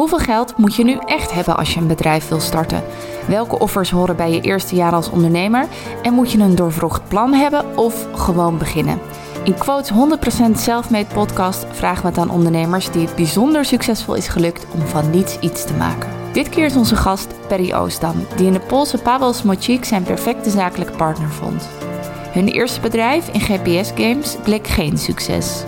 Hoeveel geld moet je nu echt hebben als je een bedrijf wil starten? Welke offers horen bij je eerste jaar als ondernemer? En moet je een doorvrocht plan hebben of gewoon beginnen? In Quotes 100% Selfmade podcast vragen we het aan ondernemers die het bijzonder succesvol is gelukt om van niets iets te maken. Dit keer is onze gast Perry Oostam, die in de Poolse Paweł Smocik zijn perfecte zakelijke partner vond. Hun eerste bedrijf in GPS-games bleek geen succes.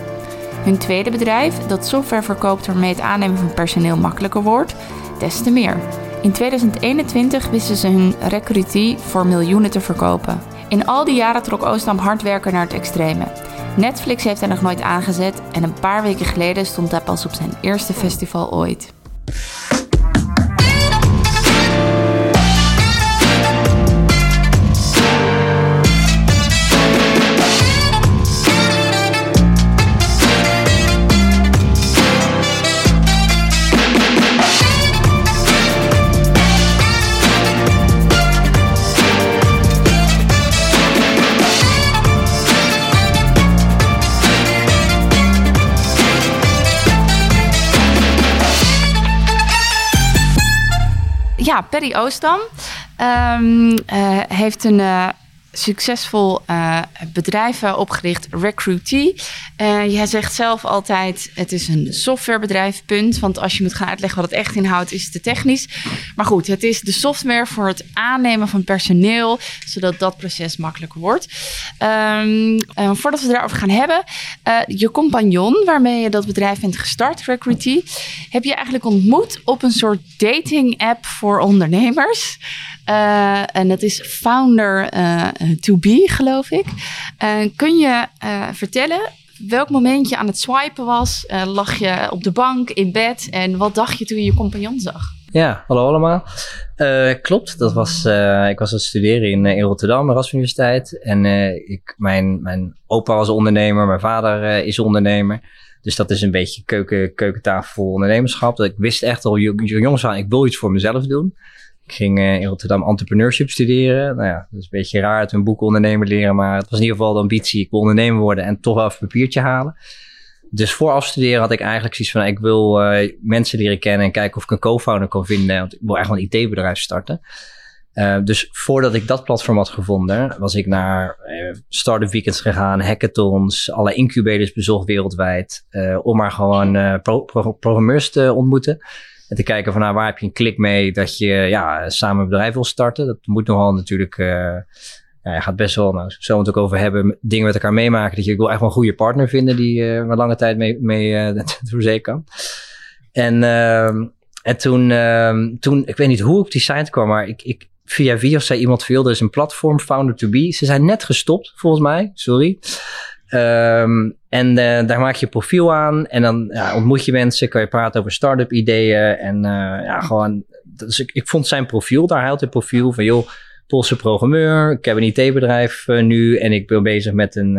Hun tweede bedrijf, dat software verkoopt waarmee het aannemen van personeel makkelijker wordt, des te meer. In 2021 wisten ze hun recruitie voor miljoenen te verkopen. In al die jaren trok Oostam hard werken naar het extreme. Netflix heeft hij nog nooit aangezet en een paar weken geleden stond hij pas op zijn eerste festival ooit. Ja, Perry Oostam um, heeft een uh, succesvol uh, bedrijf opgericht, Recruitee. jij zegt zelf altijd, het is een softwarebedrijf, punt. Want als je moet gaan uitleggen wat het echt inhoudt, is het te technisch. Maar goed, het is de software voor het aannemen van personeel, zodat dat proces makkelijker wordt. Um, voordat we het erover gaan hebben, je compagnon waarmee je dat bedrijf bent gestart, Recruitee, heb je eigenlijk ontmoet op een soort dating app voor ondernemers. Uh, en dat is Founder uh, to Be, geloof ik. Uh, kun je vertellen welk moment je aan het swipen was? lag je op de bank, in bed? En wat dacht je toen je je compagnon zag? Ja, hallo allemaal. klopt, dat was, ik was aan het studeren in, in Rotterdam, Erasmus Universiteit. En ik, mijn, mijn opa was ondernemer, mijn vader is ondernemer. Dus dat is een beetje keuken, keukentafel ondernemerschap. Dat ik wist echt al jongens ik wil iets voor mezelf doen. Ik ging uh, in Rotterdam entrepreneurship studeren. Nou ja, dat is een beetje raar uit een boek ondernemer leren, maar het was in ieder geval de ambitie. Ik wil ondernemer worden en toch wel een papiertje halen. Dus voor afstuderen had ik eigenlijk zoiets van, ik wil uh, mensen leren kennen en kijken of ik een co-founder kan vinden. Want ik wil echt een IT-bedrijf starten. Uh, dus voordat ik dat platform had gevonden, was ik naar uh, startup weekends gegaan, hackathons, alle incubators bezocht wereldwijd, om maar gewoon pro pro programmeurs te ontmoeten. En te kijken van nou, waar heb je een klik mee dat je ja, samen een bedrijf wil starten. Dat moet nogal natuurlijk, uh, ja, gaat best wel, nou, zo het ook over hebben, dingen met elkaar meemaken. Dat je, wil echt wel een goede partner vinden die uh, lange tijd mee, mee uh, door zee kan. En, uh, en toen, uh, toen, ik weet niet hoe ik op die site kwam, maar ik, ik, via via zei iemand veel, er is een platform, Founder to Be. Ze zijn net gestopt, volgens mij, sorry. Um, en uh, daar maak je profiel aan en dan ja, ontmoet je mensen, kan je praten over start-up ideeën en uh, ja, gewoon, dus ik, ik vond zijn profiel, daar had hij profiel van joh, Poolse programmeur, ik heb een IT-bedrijf uh, nu en ik ben bezig met een,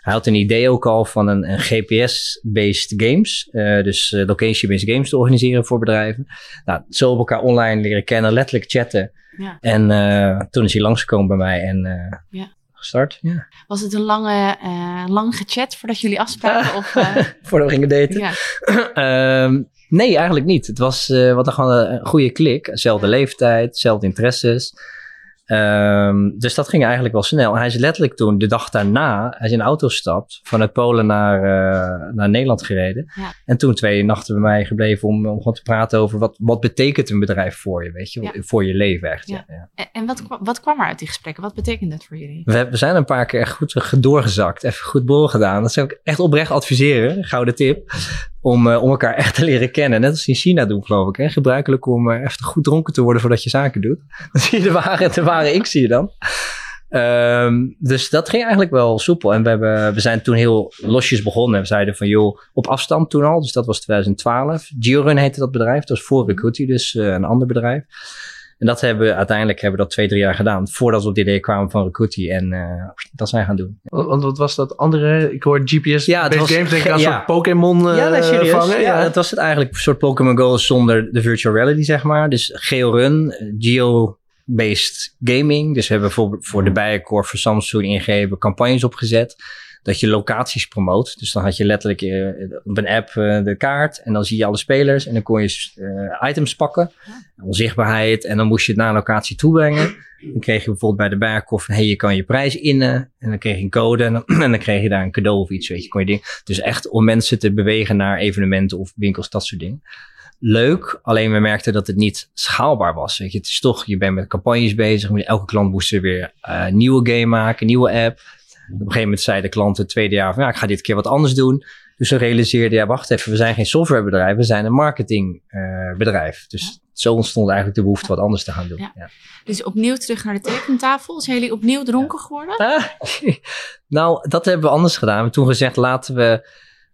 hij had een idee ook al van een, een GPS-based games, dus location-based games te organiseren voor bedrijven. Nou, zo op elkaar online leren kennen, letterlijk chatten. Ja. En toen is hij langsgekomen bij mij en ja gestart. Ja. Was het een lange, uh, lang gechat voordat jullie afspraken? of, uh... voordat we gingen daten? Ja. um, nee, eigenlijk niet. Het was uh, wat gewoon een goede klik. Zelfde leeftijd, zelfde interesses. Um, dus dat ging eigenlijk wel snel. En hij is letterlijk toen, de dag daarna, hij is in de auto gestapt, vanuit Polen naar, uh, naar Nederland gereden. Ja. En toen twee nachten bij mij gebleven om, om gewoon te praten over wat, wat betekent een bedrijf voor je, weet je, ja. voor je leven echt. Ja. En wat, wat kwam er uit die gesprekken? Wat betekent dat voor jullie? We, we zijn een paar keer echt goed doorgezakt, even goed bol gedaan. Dat zou ik echt oprecht adviseren, gouden tip om, uh, om elkaar echt te leren kennen. Net als in China doen, geloof ik. Hè? Gebruikelijk om uh, even goed dronken te worden voordat je zaken doet. Dan zie je de ware, de ware ik, zie je dan. Um, dus dat ging eigenlijk wel soepel. En we, hebben, we zijn toen heel losjes begonnen. We zeiden van, joh, op afstand toen al. Dus dat was 2012. GeoRun heette dat bedrijf. Dat was voor Recruity, dus uh, een ander bedrijf. En dat hebben we uiteindelijk hebben we dat twee, drie jaar gedaan. Voordat we op het idee kwamen van Recruity. En uh, dat zijn gaan doen. Want wat was dat andere? Ik hoor GPS ja, het was, games denk ik aan ja. soort Pokémon uh, ja, nee, vangen. Ja, het was het eigenlijk een soort Pokémon Go zonder de virtual reality, zeg maar. Dus GeoRun, Geo-based gaming. Dus we hebben voor, voor de Bijenkorf voor Samsung ingegeven campagnes opgezet. Dat je locaties promoot. Dus dan had je letterlijk op een app de kaart en dan zie je alle spelers en dan kon je items pakken, onzichtbaarheid en dan moest je het naar een locatie toebrengen. Dan kreeg je bijvoorbeeld bij de Berghof, hey, je kan je prijs innen. En dan kreeg je een code en dan, kreeg je daar een cadeau of iets, weet je. Kon je. Dus echt om mensen te bewegen naar evenementen of winkels, dat soort dingen. Leuk, alleen we merkten dat het niet schaalbaar was. Weet je, het is toch, je bent met campagnes bezig. Elke klant moest er weer een nieuwe game maken, nieuwe app. Op een gegeven moment zei de klant het tweede jaar van, ja, ik ga dit keer wat anders doen. Dus ze realiseerden, ja, wacht even, we zijn geen softwarebedrijf, we zijn een marketingbedrijf. Uh, dus zo ontstond eigenlijk de behoefte wat anders te gaan doen. Ja. Dus opnieuw terug naar de tekentafel. Zijn jullie opnieuw dronken geworden? Ah, nou, dat hebben we anders gedaan. We hebben toen gezegd, laten we...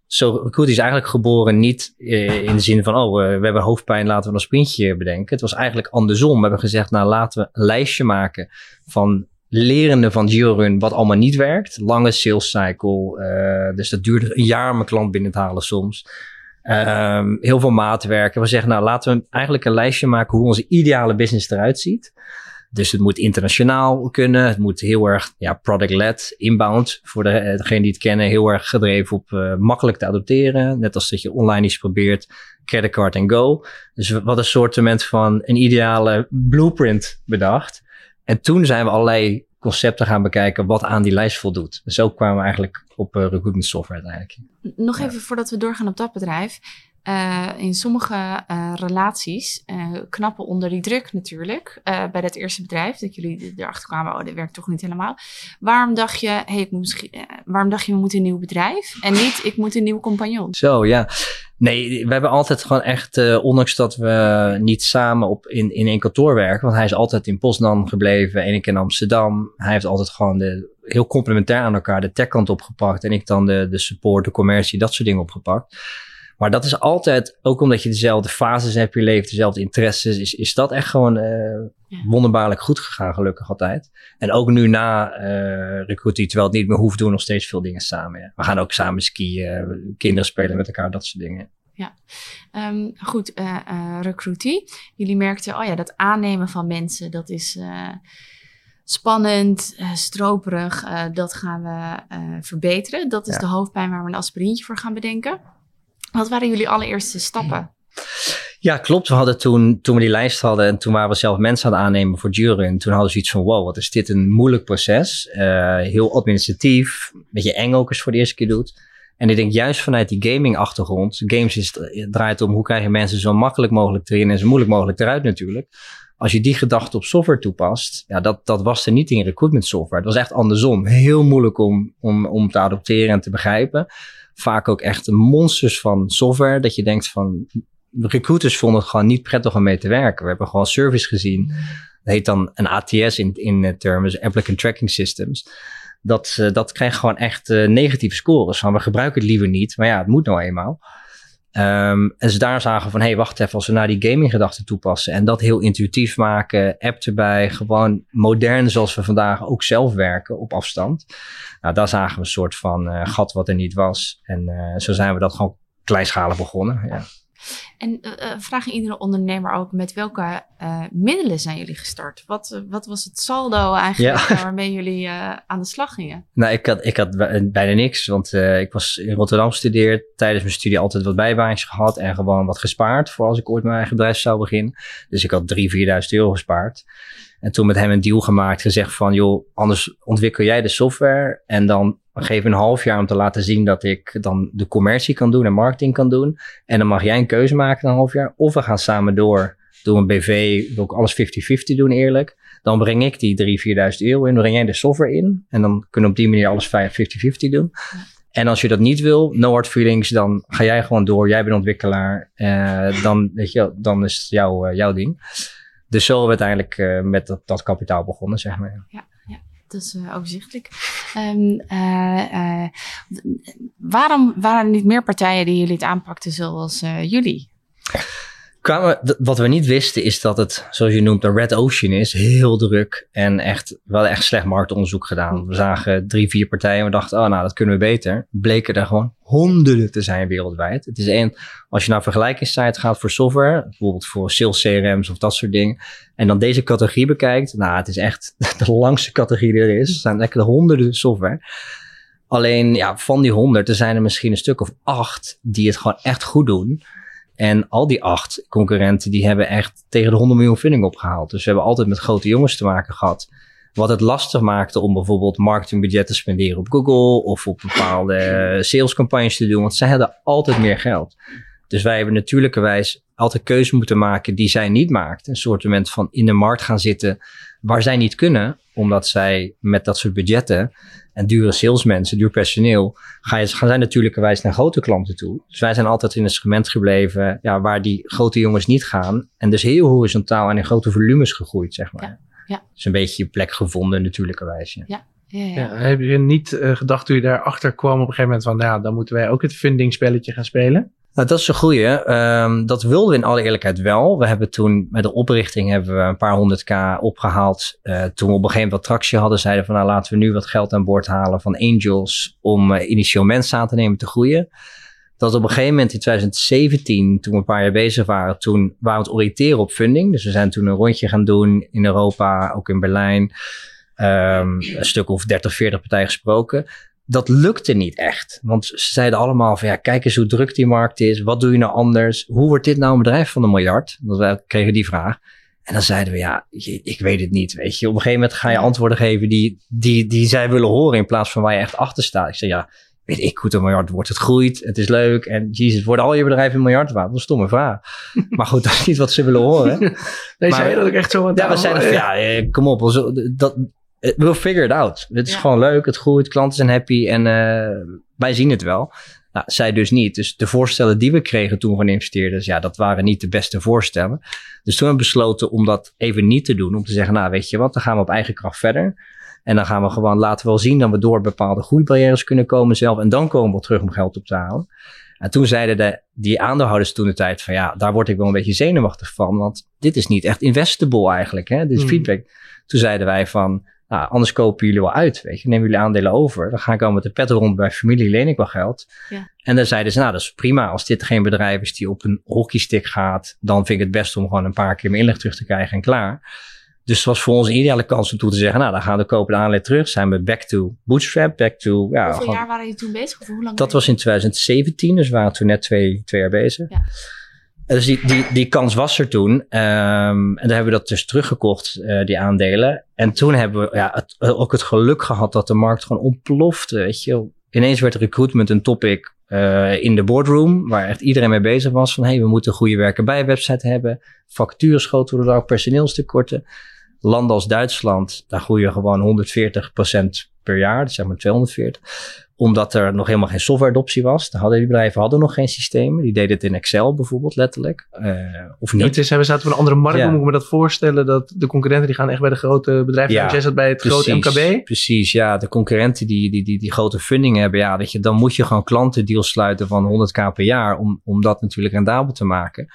Zo, Recruit is eigenlijk geboren niet eh, in de zin van, oh, uh, we hebben hoofdpijn, laten we een sprintje bedenken. Het was eigenlijk andersom. We hebben gezegd, nou, laten we een lijstje maken van lerende van GeoRun wat allemaal niet werkt. Lange sales cycle, uh, dus dat duurde een jaar om een klant binnen te halen soms. Um, heel veel maatwerken. We zeggen, nou laten we eigenlijk een lijstje maken hoe onze ideale business eruit ziet. Dus het moet internationaal kunnen. Het moet heel erg ja, product-led, inbound. Voor eh, degene die het kennen, heel erg gedreven op uh, makkelijk te adopteren. Net als dat je online iets probeert. Credit card go. Dus wat een soortement van een ideale blueprint bedacht. En toen zijn we allerlei concepten gaan bekijken wat aan die lijst voldoet. Dus zo kwamen we eigenlijk op uh, recruitment software uiteindelijk. Nog even voordat we doorgaan op dat bedrijf. Uh, in sommige uh, relaties uh, knappen onder die druk natuurlijk. bij dat eerste bedrijf, dat jullie erachter kwamen, oh, dit werkt toch niet helemaal. Waarom dacht je, hey, ik moet misschien, waarom dacht je, we moeten een nieuw bedrijf? En niet, ik moet een nieuwe compagnon. Zo, ja. Nee, we hebben altijd gewoon echt, ondanks dat we niet samen op in, in één kantoor werken, want hij is altijd in Poznan gebleven en ik in Amsterdam. Hij heeft altijd gewoon de, heel complementair aan elkaar de techkant opgepakt en ik dan de, de support, de commercie, dat soort dingen opgepakt. Maar dat is altijd, ook omdat je dezelfde fases hebt in je leven, dezelfde interesses, is, is dat echt gewoon uh, wonderbaarlijk goed gegaan, gelukkig altijd. En ook nu na uh, recruiting, terwijl het niet meer hoeft, doen nog steeds veel dingen samen. Ja. We gaan ook samen skiën, kinderen spelen met elkaar, dat soort dingen. Ja, um, goed, uh, uh, recruitie. Jullie merkten, oh ja, dat aannemen van mensen, dat is uh, spannend, stroperig. dat gaan we verbeteren. Dat is ja. de hoofdpijn waar we een aspirintje voor gaan bedenken. Wat waren jullie allereerste stappen? Ja, klopt. We hadden toen, toen we die lijst hadden en toen waren we zelf mensen aan het aannemen voor jury. toen hadden ze iets van, wow, wat is dit een moeilijk proces. Uh, heel administratief, een beetje eng ook als voor de eerste keer doet. En ik denk juist vanuit die gaming achtergrond, games is, draait om hoe krijg je mensen zo makkelijk mogelijk erin en zo moeilijk mogelijk eruit natuurlijk. Als je die gedachte op software toepast, ja, dat, dat was er niet in recruitment software. Het was echt andersom. Heel moeilijk om, om, om te adopteren en te begrijpen vaak ook echt monsters van software. Dat je denkt van, recruiters vonden het gewoon niet prettig om mee te werken. We hebben gewoon service gezien. Dat heet dan een ATS in, in termen, dus Applicant Tracking Systems. Dat, uh, dat krijgt gewoon echt uh, negatieve scores. Van we gebruiken het liever niet, maar ja, het moet nou eenmaal. Um, en ze daar zagen van, hé, hey, wacht even, als we naar die gaming gedachten toepassen en dat heel intuïtief maken, app erbij, gewoon modern zoals we vandaag ook zelf werken op afstand. Nou, daar zagen we een soort van uh, gat wat er niet was. En uh, zo zijn we dat gewoon kleinschalig begonnen. Ja. En uh, vraag iedere ondernemer ook, met welke uh, middelen zijn jullie gestart? Wat, wat was het saldo eigenlijk ja. waarmee jullie aan de slag gingen? Nou, ik had, ik had bijna niks, want ik was in Rotterdam gestudeerd. Tijdens mijn studie altijd wat bijbaantjes gehad en gewoon wat gespaard voor als ik ooit mijn eigen bedrijf zou beginnen. Dus ik had 3.000, 4.000 euro gespaard. En toen met hem een deal gemaakt, gezegd van, joh, anders ontwikkel jij de software en dan geef een half jaar om te laten zien dat ik dan de commercie kan doen en marketing kan doen. En dan mag jij een keuze maken een half jaar. Of we gaan samen door, door een BV, wil ik alles 50-50 doen eerlijk. Dan breng ik die 3.000, 4.000 euro in, dan breng jij de software in. En dan kunnen we op die manier alles 50-50 doen. En als je dat niet wil, no hard feelings, dan ga jij gewoon door. Jij bent ontwikkelaar. Uh, dan, weet je, dan is het jouw, uh, jouw ding. Dus zo hebben we uiteindelijk uh, met dat, dat kapitaal begonnen, zeg maar. Ja, uh, overzichtelijk. Um, uh, waarom waren er niet meer partijen die jullie het aanpakten zoals jullie? Wat we niet wisten is dat het, zoals je noemt, een red ocean is. Heel druk en echt, wel echt slecht marktonderzoek gedaan. We zagen drie, vier partijen en we dachten, oh nou, dat kunnen we beter. Bleken er gewoon honderden te zijn wereldwijd. Het is één, als je naar vergelijkingssite gaat voor software, bijvoorbeeld voor sales CRM's of dat soort dingen, en dan deze categorie bekijkt, nou, het is echt de langste categorie die er is. Er zijn lekker honderden software. Alleen ja, van die honderd, er zijn er misschien een stuk of acht die het gewoon echt goed doen. En al die acht concurrenten, die hebben echt tegen de 100 miljoen funding opgehaald. Dus we hebben altijd met grote jongens te maken gehad. Wat het lastig maakte om bijvoorbeeld marketingbudget te spenderen op Google of op bepaalde salescampagnes te doen. Want zij hadden altijd meer geld. Dus wij hebben natuurlijkerwijs altijd keuzes moeten maken die zij niet maakt. Een soort van in de markt gaan zitten waar zij niet kunnen, omdat zij met dat soort budgetten en dure salesmensen, duur personeel, ga je, gaan zij natuurlijkerwijs naar grote klanten toe. Dus wij zijn altijd in het segment gebleven ja, waar die grote jongens niet gaan. En dus heel horizontaal en in grote volumes gegroeid, zeg maar. Ja, ja. Dus een beetje je plek gevonden, natuurlijkerwijs. Ja. ja. Ja, ja. ja, heb je niet uh, gedacht toen je daarachter kwam op een gegeven moment van, nou ja, dan moeten wij ook het funding spelletje gaan spelen? Nou, dat is een goeie. Um, dat wilden we in alle eerlijkheid wel. We hebben toen met de oprichting hebben we een paar honderd k opgehaald. Uh, toen we op een gegeven moment wat tractie hadden, zeiden van nou laten we nu wat geld aan boord halen van angels om uh, initieel mensen aan te nemen te groeien. Dat op een gegeven moment in 2017, toen we een paar jaar bezig waren, toen waren we het oriënteren op funding. Dus we zijn toen een rondje gaan doen in Europa, ook in Berlijn. Um, een stuk of 30, 40 partijen gesproken dat lukte niet echt. Want ze zeiden allemaal van ja, kijk eens hoe druk die markt is. Wat doe je nou anders? Hoe wordt dit nou een bedrijf van een miljard? Dat wij kregen die vraag. En dan zeiden we ja, ik weet het niet. Weet je, op een gegeven moment ga je antwoorden geven die, die, die zij willen horen in plaats van waar je echt achter staat. Ik zei ja, weet ik goed, een miljard wordt. Het groeit, het is leuk. En jezus, worden al je bedrijven een miljard waard? Dat is een stomme vraag. maar goed, dat is niet wat ze willen horen. nee, maar, zei dat ook echt zo Ja, we zeiden van ja, eh, kom op. Dat, we'll figure it out. Het is gewoon leuk, het groeit, klanten zijn happy en uh, wij zien het wel. Nou, zij dus niet. Dus de voorstellen die we kregen toen van investeerders, ja, dat waren niet de beste voorstellen. Dus toen hebben we besloten om dat even niet te doen. Om te zeggen, nou, weet je wat, dan gaan we op eigen kracht verder. En dan gaan we gewoon laten wel zien dat we door bepaalde groeibarrières kunnen komen zelf. En dan komen we terug om geld op te halen. En toen zeiden de, die aandeelhouders toen de tijd van ja, daar word ik wel een beetje zenuwachtig van. Want dit is niet echt investable eigenlijk. Hè? Dit is hmm. feedback. Toen zeiden wij van nou, anders kopen jullie wel uit, weet je. Nemen jullie aandelen over. Dan ga ik al met de pet rond bij familie, leen ik wel geld. Ja. En dan zeiden ze, nou, dat is prima. Als dit geen bedrijf is die op een hockeystick gaat, dan vind ik het best om gewoon een paar keer mijn inleg terug te krijgen en klaar. Dus het was voor ons een ideale kans om toe te zeggen, nou, dan gaan we kopen de aandelen terug. Zijn we back to bootstrap, back to... Ja, Hoeveel jaar waren jullie toen bezig? Of hoe lang dat was in 2017, dus we waren toen net twee, twee jaar bezig. Ja. Dus die, die, die kans was er toen. Um, en dan hebben we dat dus teruggekocht, uh, die aandelen. En toen hebben we ja, ook het geluk gehad dat de markt gewoon ontplofte. Weet je. Ineens werd recruitment een topic uh, in de boardroom, waar echt iedereen mee bezig was. Van hey, we moeten een goede werken bij website hebben. Facturen schoten er ook, personeelstekorten. Landen als Duitsland, daar groeien gewoon 140% per jaar, dus zeg maar 240 omdat er nog helemaal geen software adoptie was. De hadden die bedrijven hadden nog geen systemen. Die deden het in Excel bijvoorbeeld letterlijk. Uh, of niet. Het is, we zaten op een andere markt. Ja. Moet ik me dat voorstellen? Dat de concurrenten die gaan echt bij de grote bedrijven. Ja, jij zat bij het grote MKB. Precies, ja. De concurrenten die, die, die, die grote funding hebben. Ja, dat je, dan moet je gewoon klantendeals sluiten van 100k per jaar. Om, om dat natuurlijk rendabel te maken.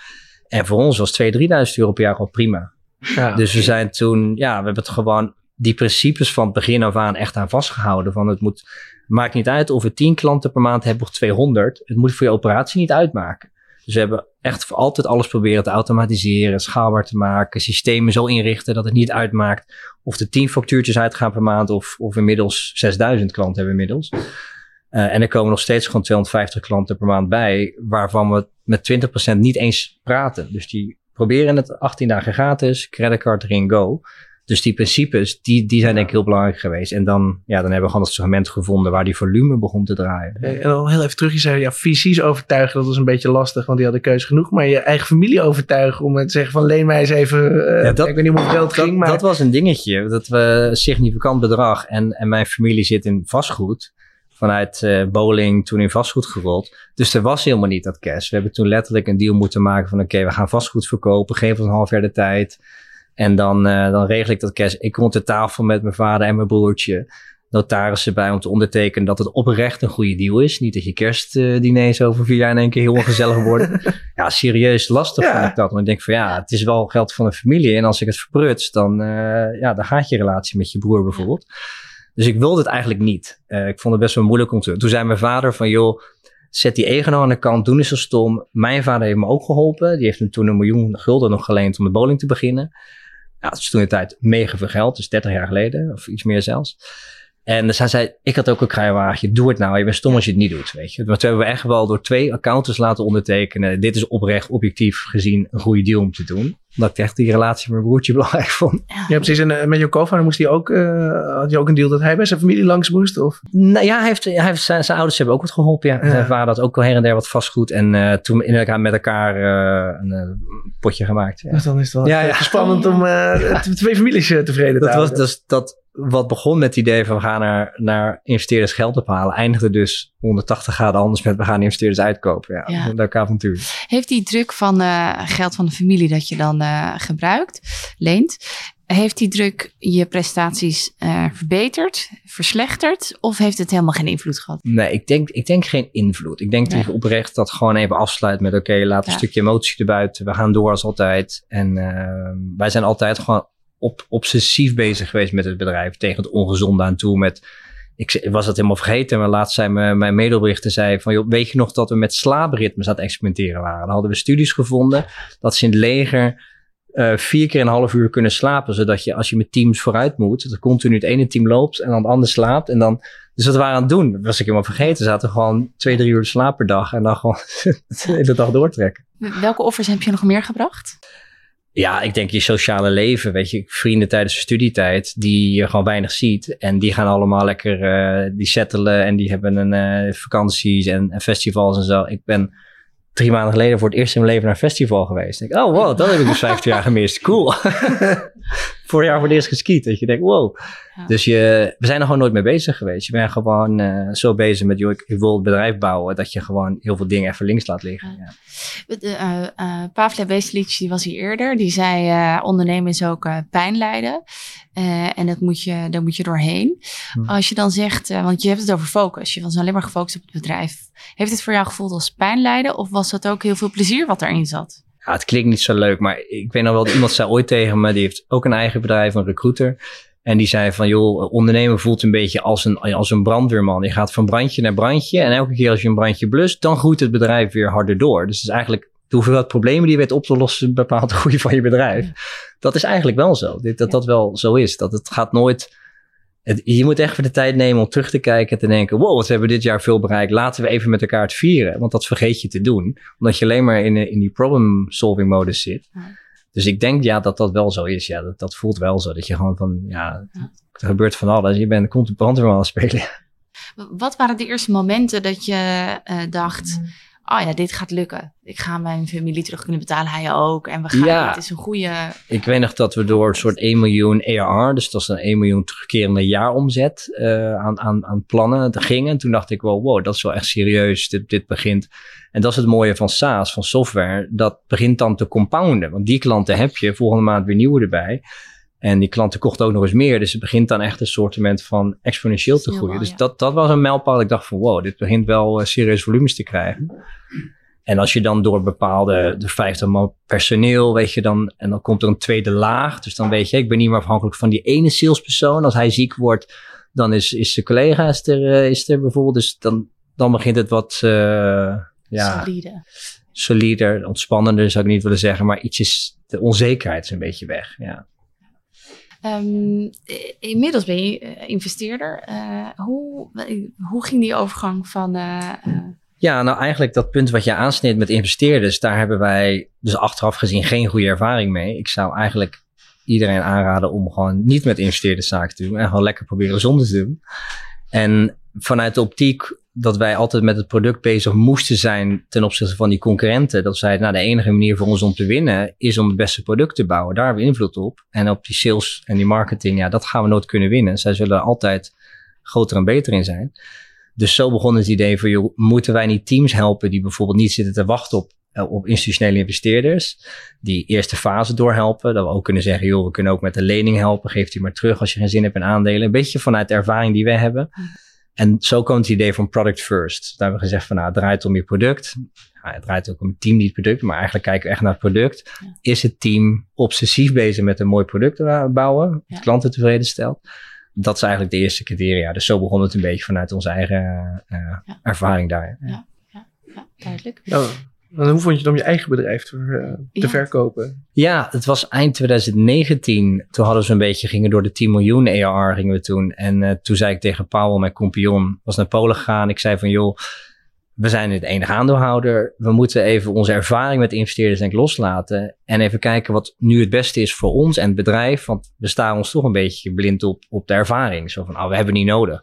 En voor ons was 2.000, 3.000 euro per jaar gewoon prima. Ja. Dus we zijn toen, ja, we hebben het gewoon die principes van het begin af aan echt aan vastgehouden. Van het moet Maakt niet uit of we 10 klanten per maand hebben of 200. Het moet voor je operatie niet uitmaken. Dus we hebben echt altijd alles proberen te automatiseren, schaalbaar te maken, systemen zo inrichten dat het niet uitmaakt of er 10 factuurtjes uitgaan per maand of, of inmiddels 6000 klanten hebben inmiddels. Uh, en er komen nog steeds gewoon 250 klanten per maand bij, waarvan we met 20% niet eens praten. Dus die proberen het 18 dagen gratis, creditcard erin, go. Dus die principes, die, die zijn denk ik heel belangrijk geweest. En dan, ja, dan hebben we gewoon het segment gevonden waar die volume begon te draaien. En dan heel even terug, je zei, ja, visies overtuigen, dat was een beetje lastig, want die hadden keuze genoeg. Maar je eigen familie overtuigen om te zeggen van, leen mij eens even, uh, ja, dat, ik weet niet hoeveel geld ging. Maar... Dat was een dingetje, dat we een significant bedrag en, en mijn familie zit in vastgoed vanuit uh, bowling toen in vastgoed gerold. Dus er was helemaal niet dat cash. We hebben toen letterlijk een deal moeten maken van oké, we gaan vastgoed verkopen, geef ons een half jaar de tijd. En dan, uh, dan regel ik dat cash. Ik kom de tafel met mijn vader en mijn broertje. Notarissen bij om te ondertekenen dat het oprecht een goede deal is. Niet dat je kerstdiners over vier jaar in één keer heel ongezellig worden. ja, serieus lastig ja. ik dat. Maar ik denk van ja, het is wel geld van een familie. En als ik het verbruts, dan, uh, ja, dan gaat je relatie met je broer bijvoorbeeld. Dus ik wilde het eigenlijk niet. Uh, ik vond het best wel moeilijk om te Toen zei mijn vader van joh, zet die ego aan de kant, doen is zo stom. Mijn vader heeft me ook geholpen. Die heeft me toen een miljoen gulden nog geleend om de bowling te beginnen. Ja, dat is toen de tijd mega veel geld, dus 30 jaar geleden, of iets meer zelfs. En dus hij zei, ik had ook een kruiwagen, doe het nou. Je bent stom als je het niet doet, weet je. Maar toen hebben we echt wel door twee accountants laten ondertekenen. Dit is oprecht, objectief gezien, een goede deal om te doen. Omdat ik echt die relatie met mijn broertje belangrijk vond. Ja, precies. En uh, met je co-founder moest hij ook, uh, had je ook een deal dat hij bij zijn familie langs moest? Of? Nou ja, hij heeft, hij heeft, zijn, zijn ouders hebben ook wat geholpen, ja. ja. Zijn vader had ook wel her en der wat vastgoed. En uh, toen in elkaar met elkaar een potje gemaakt. Ja. Dus dan is het wel ja, ja. spannend om twee families tevreden te dat houden. Was, dus, dat, wat begon met het idee van we gaan naar, naar investeerders geld ophalen, eindigde dus 180 graden anders met we gaan investeerders uitkopen. Ja, ja. leuk avontuur. Heeft die druk van uh, geld van de familie dat je dan uh, gebruikt, leent, heeft die druk je prestaties uh, verbeterd, verslechterd of heeft het helemaal geen invloed gehad? Nee, ik denk, ik denk geen invloed. Ik denk nee. dat je oprecht dat gewoon even afsluit met oké, okay, laat een ja. stukje emotie erbuiten. We gaan door als altijd. En wij zijn altijd gewoon op, obsessief bezig geweest met het bedrijf. Tegen het ongezonde aan toe. Met, ik was dat helemaal vergeten. Maar laatst zei mijn, mijn medeoprichter zei van... Weet je nog dat we met slaapritmes aan het experimenteren waren? Dan hadden we studies gevonden dat ze in het leger... Uh, vier keer een half uur kunnen slapen. Zodat je als je met teams vooruit moet... dat continu het ene team loopt en dan het andere slaapt. En dan, dus we waren aan het doen, dat was ik helemaal vergeten. Zaten gewoon twee, drie uur slaap per dag. En dan gewoon de hele dag doortrekken. Welke offers heb je nog meer gebracht? Ja, ik denk je sociale leven, weet je, vrienden tijdens de studietijd die je gewoon weinig ziet. En die gaan allemaal lekker, uh, die settelen en die hebben een uh, vakanties en, en, festivals en zo. Ik ben drie maanden geleden voor het eerst in mijn leven naar een festival geweest. Ik denk, oh wow, dat heb ik dus 15 jaar gemist. Cool. Vorig jaar voor het eerst geskiet. Dat je denkt, wow. Ja. Dus je, we zijn er gewoon nooit mee bezig geweest. Je bent gewoon uh, zo bezig met, joh, ik, ik, wil het bedrijf bouwen, dat je gewoon heel veel dingen even links laat liggen. Ja. Ja. Uh, uh, Pavle Beselic, die was hier eerder. Die zei, ondernemen is ook pijn lijden. en dat moet je, daar moet je doorheen. Hm. Als je dan zegt, want je hebt het over focus. Je was alleen maar gefocust op het bedrijf. Heeft het voor jou gevoeld als pijn lijden? Of was dat ook heel veel plezier wat erin zat? Ja, het klinkt niet zo leuk, maar ik weet nog wel, iemand zei ooit tegen me, die heeft ook een eigen bedrijf, een recruiter. En die zei van, joh, ondernemen voelt een beetje als een, als een brandweerman. Je gaat van brandje naar brandje en elke keer als je een brandje blust, dan groeit het bedrijf weer harder door. Dus het is eigenlijk de hoeveelheid problemen die je weet op te lossen bepaalt de groei van je bedrijf. Dat is eigenlijk wel zo. Dat dat wel zo is. Dat het gaat nooit het, je moet echt voor de tijd nemen om terug te kijken en te denken: wow, wat hebben we dit jaar veel bereikt. Laten we even met elkaar het vieren. Want dat vergeet je te doen, omdat je alleen maar in, in die problem-solving modus zit. Ja. Dus ik denk ja, dat dat wel zo is. Ja, dat, dat voelt wel zo. Dat je gewoon van, ja, ja. er gebeurt van alles. Je bent komt brandweerman aan het spelen. Wat waren de eerste momenten dat je uh, dacht oh ja, dit gaat lukken. Ik ga mijn familie terug kunnen betalen, hij ook. En we gaan, ja. het is een goede... Ik weet nog dat we door een soort 1 miljoen ARR, dus dat is een 1 miljoen terugkerende jaaromzet, uh, aan, aan, aan plannen gingen. En toen dacht ik wel, wow, dat is wel echt serieus, dit, dit begint. En dat is het mooie van SaaS, van software, dat begint dan te compounden. Want die klanten heb je, volgende maand weer nieuwe erbij. En die klanten kochten ook nog eens meer. Dus het begint dan echt een soort van exponentieel te groeien. Dus dat, dat was een mijlpaal. Ik dacht van wow, dit begint wel uh, serieus volumes te krijgen. En als je dan door bepaalde, de 50 man personeel, weet je dan, en dan komt er een tweede laag. Dus dan weet je, ik ben niet meer afhankelijk van die ene salespersoon. Als hij ziek wordt, dan is, is de collega is er, uh, is er bijvoorbeeld. Dus dan, dan begint het wat, uh, ja. Solide. Solider, ontspannender zou ik niet willen zeggen. Maar iets is, de onzekerheid is een beetje weg, ja. Um, inmiddels ben je uh, investeerder. Uh, hoe, hoe ging die overgang van. Uh, ja, nou eigenlijk dat punt wat je aansnijdt met investeerders, daar hebben wij dus achteraf gezien geen goede ervaring mee. Ik zou eigenlijk iedereen aanraden om gewoon niet met investeerders zaken te doen en gewoon lekker proberen zonder te doen. En vanuit de optiek dat wij altijd met het product bezig moesten zijn ten opzichte van die concurrenten. Dat zij, nou, de enige manier voor ons om te winnen is om het beste product te bouwen. Daar hebben we invloed op. En op die sales en die marketing, ja, dat gaan we nooit kunnen winnen. Zij zullen altijd groter en beter in zijn. Dus zo begon het idee van, joh, moeten wij niet teams helpen die bijvoorbeeld niet zitten te wachten op, op institutionele investeerders, die eerste fase doorhelpen. Dat we ook kunnen zeggen, joh, we kunnen ook met de lening helpen, geeft u maar terug als je geen zin hebt in aandelen. Een beetje vanuit de ervaring die wij hebben. En zo komt het idee van product first. Daar hebben we gezegd van nou, het draait om je product. Nou, het draait ook om het team, niet het product, maar eigenlijk kijken we echt naar het product. Ja. Is het team obsessief bezig met een mooi product te bouwen, ja. klanten tevreden stelt? Dat is eigenlijk de eerste criteria. Dus zo begon het een beetje vanuit onze eigen uh, ja. ervaring daar. Ja, ja, duidelijk. Ja, hoe vond je het om je eigen bedrijf te, te verkopen? Ja, het was eind 2019. Toen hadden we een beetje, gingen door de 10 miljoen ARR gingen we toen. En toen zei ik tegen Paul, mijn compagnon, was naar Polen gegaan. Ik zei van, joh, we zijn het enige aandeelhouder. We moeten even onze ervaring met investeerders denk ik loslaten. En even kijken wat nu het beste is voor ons en het bedrijf. Want we staan ons toch een beetje blind op, op de ervaring. Zo van, oh, we hebben niet nodig.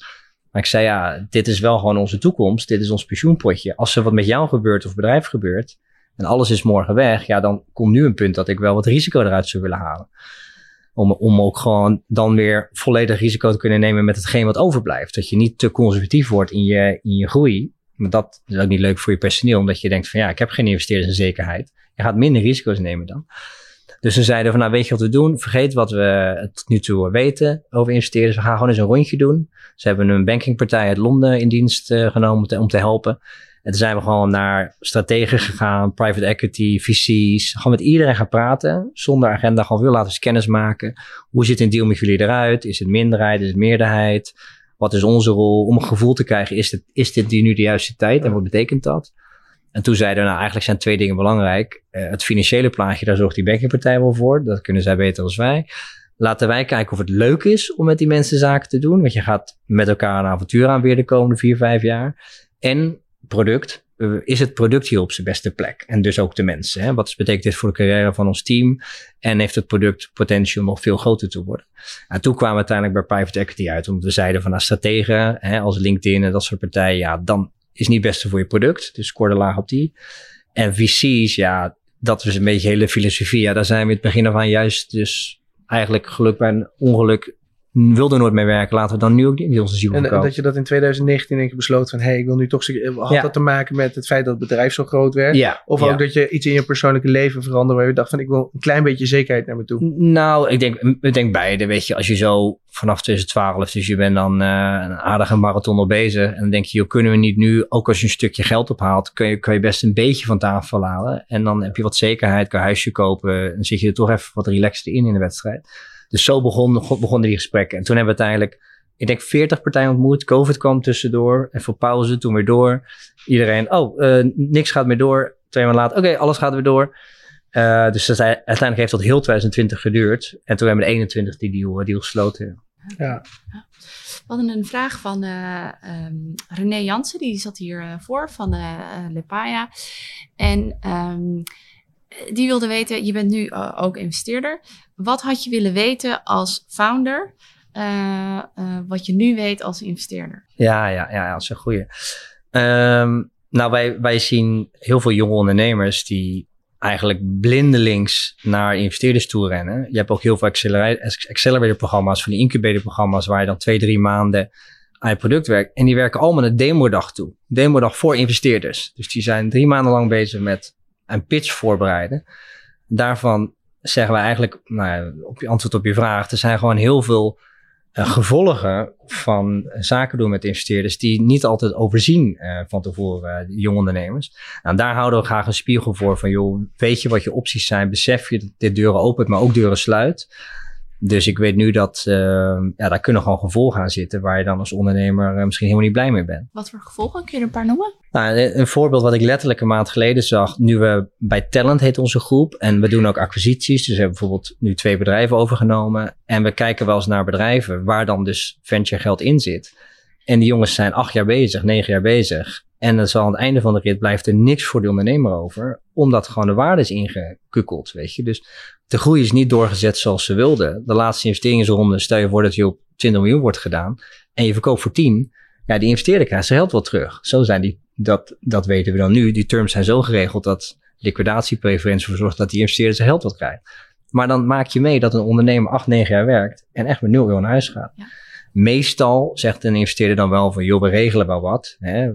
Maar ik zei, ja, dit is wel gewoon onze toekomst. Dit is ons pensioenpotje. Als er wat met jou gebeurt of bedrijf gebeurt en alles is morgen weg, ja, dan komt nu een punt dat ik wel wat risico eruit zou willen halen. Om, om ook gewoon dan weer volledig risico te kunnen nemen met hetgeen wat overblijft. Dat je niet te conservatief wordt in je, in je groei. Maar dat is ook niet leuk voor je personeel, omdat je denkt van ja, ik heb geen investeerders in zekerheid. Je gaat minder risico's nemen dan. Dus ze zeiden van nou weet je wat we doen? Vergeet wat we tot nu toe weten over investeerders. We gaan gewoon eens een rondje doen. Ze hebben een bankingpartij uit Londen in dienst uh, genomen om te, helpen. En toen zijn we gewoon naar strategen gegaan, private equity, VC's. Gewoon met iedereen gaan praten. Zonder agenda. Gewoon wil laten eens kennis maken. Hoe ziet een deal met jullie eruit? Is het minderheid? Is het meerderheid? Wat is onze rol? Om een gevoel te krijgen, is dit, is dit nu de juiste tijd en wat betekent dat? En toen zeiden we, nou eigenlijk zijn twee dingen belangrijk. Uh, het financiële plaatje, daar zorgt die bankingpartij wel voor. Dat kunnen zij beter als wij. Laten wij kijken of het leuk is om met die mensen zaken te doen. Want je gaat met elkaar een avontuur aan weer de komende vier, vijf jaar. En product. Eh, is het product hier op zijn beste plek? En dus ook de mensen. Hè? Wat betekent dit voor de carrière van ons team? En heeft het product potentieel nog veel groter te worden? En toen kwamen we uiteindelijk bij private equity uit. Omdat we zeiden van nou, strategen hè, als LinkedIn en dat soort partijen. Ja, dan is niet het beste voor je product. Dus score de laag op die. En VC's, ja, dat is een beetje hele filosofie. Ja, daar zijn we in het begin aan juist dus eigenlijk geluk bij een ongeluk wilde nooit mee werken. Laten we dan nu ook niet onze ziel En dat je dat in 2019 denk ik besloot van... hé, hey, ik wil nu toch... Had dat te maken met het feit dat het bedrijf zo groot werd? Ja, of ook dat je iets in je persoonlijke leven veranderde... waar je dacht van ik wil een klein beetje zekerheid naar me toe? Nou, ik denk, ik denk beide. Weet je, als je zo vanaf 2012... dus je bent dan uh, een aardige marathon al bezig... en dan denk je, joh, kunnen we niet nu... ook als je een stukje geld ophaalt... kun je, kun je best een beetje van tafel halen. En dan heb je wat zekerheid, kan huisje kopen... en zit je er toch even wat relaxter in in de wedstrijd. Dus zo begon, begonnen die gesprekken. En toen hebben we uiteindelijk, ik denk 40 partijen ontmoet. COVID kwam tussendoor. En voor pauze, toen weer door. Iedereen, oh, uh, niks gaat meer door. Twee maanden later, oké, alles gaat weer door. Uh, dus dat, uiteindelijk heeft dat heel 2020 geduurd. En toen hebben we de 21 die deal, deal gesloten. Ja. We hadden een vraag van uh, um, René Jansen, die zat hier uh, voor van uh, Lepaya. En um, die wilde weten, je bent nu ook investeerder. Wat had je willen weten als founder, uh, wat je nu weet als investeerder? Ja, ja, ja, dat is een goede. Um, nou, wij, wij zien heel veel jonge ondernemers die eigenlijk blindelings naar investeerders toe rennen. Je hebt ook heel veel accelerator-programma's, van die incubator-programma's, waar je dan twee, drie maanden aan je product werkt. En die werken allemaal een demodag toe. Demodag voor investeerders. Dus die zijn drie maanden lang bezig met een pitch voorbereiden. Daarvan zeggen we eigenlijk, nou, op je antwoord op je vraag, er zijn gewoon heel veel uh, gevolgen van zaken doen met investeerders die niet altijd overzien uh, van tevoren, uh, jonge ondernemers. Nou, daar houden we graag een spiegel voor van, joh, weet je wat je opties zijn? Besef je dat dit deuren opent, maar ook deuren sluit. Dus ik weet nu dat uh, ja, daar kunnen gewoon gevolgen aan zitten waar je dan als ondernemer uh, misschien helemaal niet blij mee bent. Wat voor gevolgen? Kun je er een paar noemen? Nou, een voorbeeld wat ik letterlijk een maand geleden zag. Nu we bij Talent heet onze groep en we doen ook acquisities. Dus we hebben bijvoorbeeld nu twee bedrijven overgenomen. En we kijken wel eens naar bedrijven waar dan dus venture geld in zit. En die jongens zijn acht jaar bezig, negen jaar bezig. En dan zal aan het einde van de rit blijft er niks voor de ondernemer over. Omdat gewoon de waarde is ingekukkeld, weet je. Dus de groei is niet doorgezet zoals ze wilden. De laatste investeringsronde, stel je voor dat je op 20 miljoen wordt gedaan. En je verkoopt voor 10. Ja, die investeerder krijgt zijn geld wel terug. Zo zijn die, dat, dat weten we dan nu. Die terms zijn zo geregeld dat liquidatiepreferentie ervoor zorgt dat die investeerder zijn geld wat krijgt. Maar dan maak je mee dat een ondernemer 8, 9 jaar werkt en echt met 0 euro naar huis gaat. Ja. Meestal zegt een investeerder dan wel van, joh, we regelen wel wat. Hè,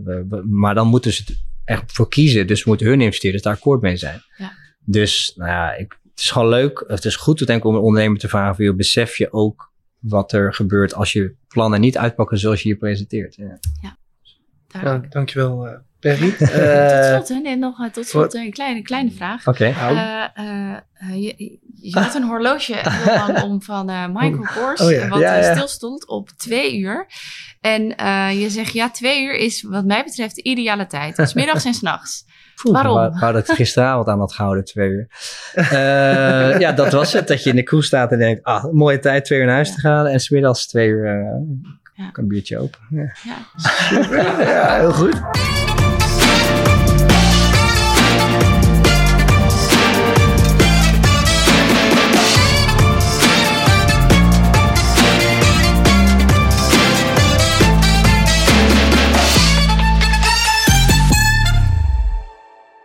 maar dan moeten ze het echt voor kiezen. Dus moeten hun investeerders daar akkoord mee zijn. Ja. Dus nou ja, ik, het is gewoon leuk. Het is goed te denken om een ondernemer te vragen van, joh, besef je ook wat er gebeurt als je plannen niet uitpakken zoals je je presenteert. Ja, ja, ja dankjewel. Perry. Uh, tot slot, hè, nog tot slot een kleine, kleine vraag. Oké. Okay. Uh, je, je had een horloge om van Michael Kors, oh, wat ja, ja. stil stond op twee uur. En je zegt, ja, twee uur is wat mij betreft de ideale tijd. Dus middags en s'nachts. Waarom? Ik wou, dat ik gisteravond aan had gehouden, twee uur. ja, dat was het. Dat je in de kroeg staat en denkt, ah, mooie tijd, twee uur naar huis te gaan. En smiddags twee uur uh, ja. een biertje open. Ja. Ja. ja, heel goed.